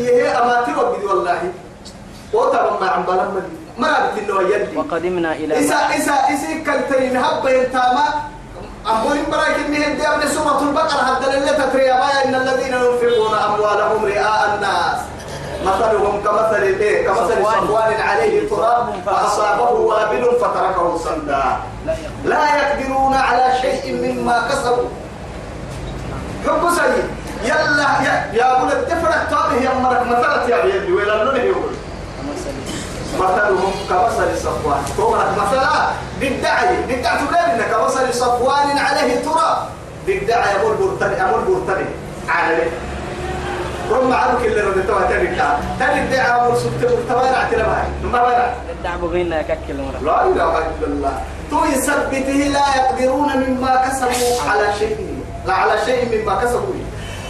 هي والله. وطبعا ما عم ما وقدمنا إلى إسا إسا إسا كالتين هب ينتاما أقول برايك إن هي من سورة البقرة. حتى اللي تتري إن الذين ينفقون أموالهم رئاء الناس؟ مثلهم كمثل إيه؟ كمثل صفوان. عليه تراب فأصابه وابل فتركه صلدا يقبل لا يقدرون على شيء مما كسبوا حب سيء يلا يا يا ابو يا مرك مثلت يا يلي ولا لونه يقول مثلهم كمثل صفوان. طبعا مثلا. بالدعي بالدعي تقول انك كمثل صفوان عليه تراب. بالدعي يقول برتني يقول برتني على ليه رم عبك اللي ردتوا تاني بتاع تاني الدعي أقول سبت مرتبانا اعتلمها ما بنا الدعم بغينا ككل مرة. لا إله إلا الله. تو يثبته لا يقدرون مما كسبوا على شيء. لا على شيء مما كسبوا.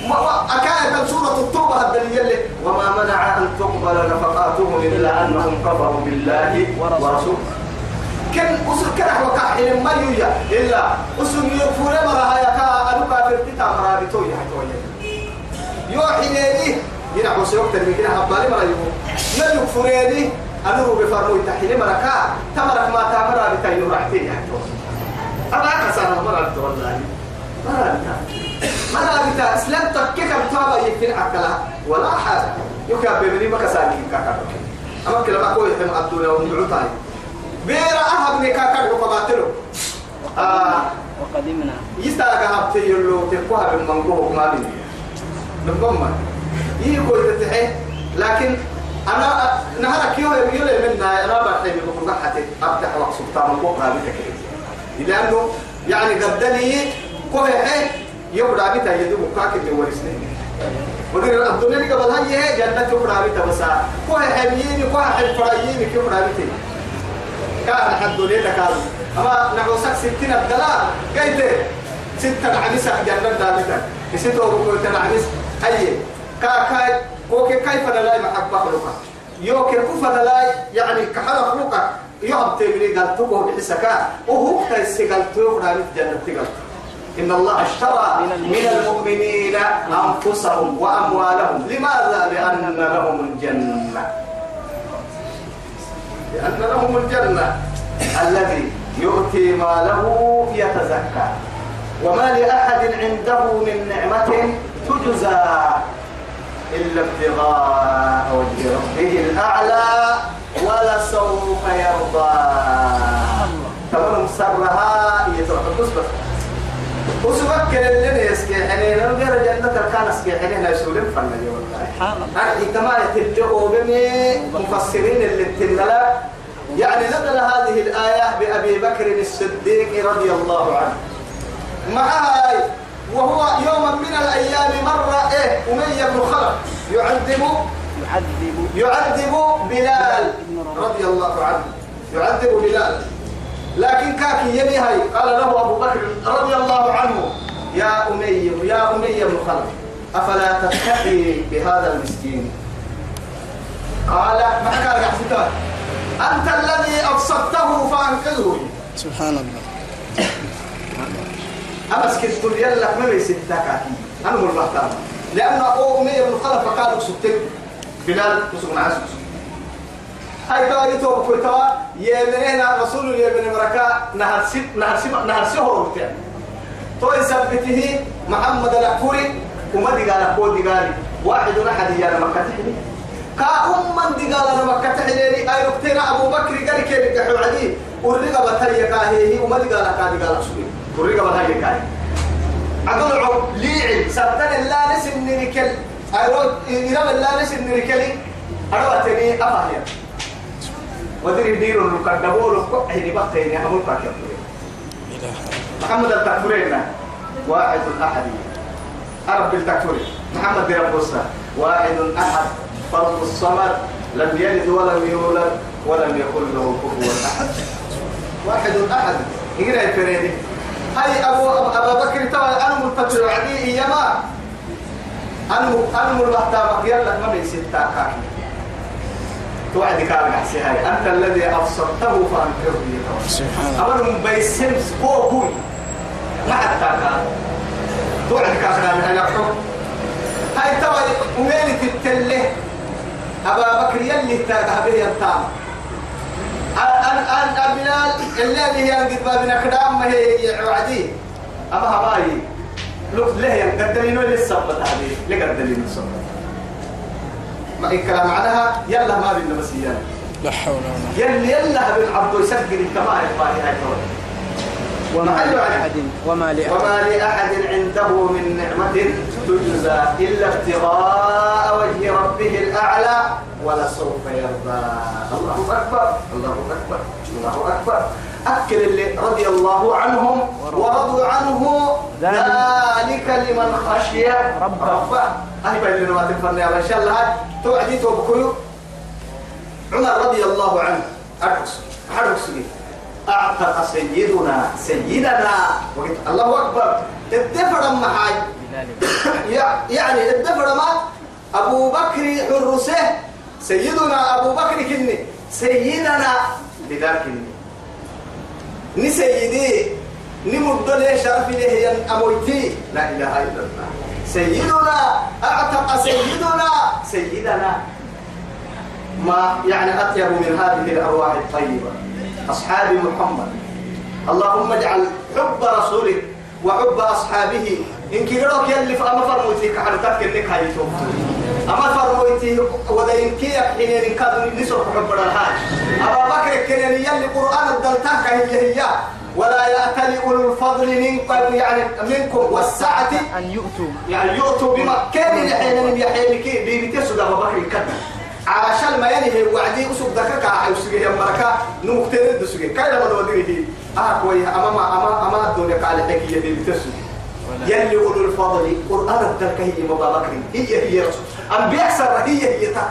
أكانت سورة التوبة الدليل وما منع أن تقبل نفقاتهم إلا أنهم كفروا بالله ورسوله. كن أسر كره وكحل ما يويا إلا أسر يكفر مرها يكا أنو كافر بتا مرابطو يحتويا يوحي لي ينعو سيوكتر بكنا حبالي مرا يبو من يكفريني أنو بفرمو يتحيني مركا تمرك ما تامرا بتا ينرعتين يحتويا أما أكسانا مرا بتا والله مرا بتا إسلام تكيك بتابا يكفين عكلا ولا حاجة يوكا بمني مكساني كاكا أما كلا كوي يحتم الدنيا ومدعو تاني بيرا أهب نكاكا وقباتلو آه وقدمنا يستاقى هبتي يلو تقوها بالمنقوه ما بي نقوم يقول تتحي لكن أنا نهارك يوم يقول منا أنا بحثي بقول حتى أفتح سلطان منقوه ما بي لأنه يعني قدني كوه حي يقرأ بيتا يدو بكاك اللي ورسني ودير الدنيا اللي قبل هاي هي جنة يقرأ بيتا بس كوه حميني كوه حد فراييني يقرأ بيتا كان حد ليلة كان أما نعوسك ستين الدلاء قيت ستة عميسة جنة دامتا ستة وقوة عميس أي كا كا كوك كيف لا محبة خلقا يوك كيف لا يعني كحل خلقا يوم تبني قال تقوه بحسكا وهو تيسي قال تقوه جنة قال إن الله اشترى من المؤمنين أنفسهم وأموالهم. لماذا؟ لأن لهم الجنة. لأن لهم الجنة. الذي يؤتي ماله يتزكى. وما لأحد عنده من نعمة تجزى إلا ابتغاء وجه ربه الأعلى ولسوف يرضى. تمام؟ سرها يتروح بس يسكي حنين كان حنين يعني نزل هذه الآية بأبي بكر الصديق رضي الله عنه معها وهو يوم من الأيام مر إيه أمية بن خلف يعذب يعذب يعذب بلال. رضي الله عنه يعذب بلال. لكن كاكي يمي هاي قال له أبو بكر رضي الله عنه يا أمي يا خلف أفلا تتقي بهذا المسكين؟ قال ما قال أنت الذي أبسطته فأنقذه. سبحان الله. أمسك تقول يلا ما بيستك أنا مو المحترم لأن أمي بن خلف قال سبتك بلال كسر عسكس هاي تواري تو كويتوا يمنينا رسول يمن مركا نهر سب نهر سب نهر سهور تو يثبته محمد الأكفوري وما دي قال أقول دي قال واحد أحد يا مكة تحني كا أم دي قال أنا مكة تحني أي وقتنا أبو بكر قال كي بيقحوا عدي. ورقة بتهيا كاهي. وما دي قال كا دي قال سوري ورقة بتهيا كاهي. أقول عم ليعل سبتن الله نسم نركل أيرود إيرام الله نسم نركلي أروتني أفهم ودري ديرو المكدبو لو هي بقتين أمور كاكيا محمد التكفرين واحد أحد. أرب التكفرين محمد ربوسا واحد أحد. فرد الصمد. لم يلد ولم يولد ولم يكن له كفوا أحد. واحد أحد. يقرأ الفريدي. هاي أبو أبا بكر ترى أنا متبع عدي إيما أنا أنا مربحتا يلا ما ستة كاكي توعدك على حسي هاي أنت الذي أبصرته فأنكره لي. سبحان الله. أمرهم بيسمس هو بوي ما حتى كان توعد كان أنا حكم هاي توا وين تتله بكر يلي تاقها به ينتام أن بلال الذي ينقذ بابنا كدام ما هي وعدي. أما هواي لو له ينقدرينه للصبت هذه. لقدرين الصبت ما إن كلام معناها يلا ما بينا بس يلا لا حول ولا قوة. يلي يلا بالعبد يسجل كما يبقى هاي وما. لأحد وما لأحد. وما لأحد عنده من نعمة تجزى إلا ابتغاء وجه ربه الأعلى ولسوف يرضى. الله أكبر. الله أكبر. الله أكبر. أكل اللي رضي الله عنهم ورضوا عنه. ذلك لمن خشي. ربه. ربه أهي بين ما تفرني إن شاء الله توعدي توبكيو عمر رضي الله عنه أرقص أرقص أعتق سيدنا سيدنا. وقلت الله أكبر. الدفر يع- يعني الدفر ما أبو بكر حرسه. سيدنا أبو بكر كني. سيدنا. لذلك كني ني سيدي نمد له شرف له ين أمويتي لا إله إلا الله. سيدنا أعتق سيدنا. سيدنا. ما يعني أطيب من هذه الأرواح الطيبة؟ أصحاب محمد. اللهم اجعل حب رسولك وحب أصحابه. إن كيروك يلي فأما فرموتي كحرتك إنك هاي أما فرموتي ودين كي حين إن كادوا نسوا حب الحاج أبا بكر كان يلي قرآن الدلتاك هي هي. ولا يأتل أولو الفضل منكم يعني منكم والسعة أن يؤتوا. يعني يؤتوا بمكان حين يحيي كي بيتسد أبو بكر كذا عشان ما ينهي وعدي أسوق دكك أسوق يا مركا دسوق كاي لما دودي آه كوي. أمام أمام أمام الدنيا قال حكي يدي بتسوق يلي أولو الفضل قرآن الدرك هي أبو بكر. هي هي رسول. أنبياء سر هي هي تا.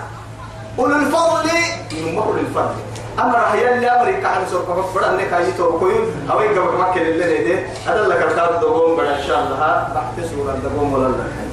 أولو الفضل من أولو الفضل. أمر هي اللي أمريكا عن سوق فبرا إنك هاي تو كويون. أو إنك بكمك اللي ده هذا لك الكلام دوم بڑا إن شاء الله. بحث سورة دوم ولا لا.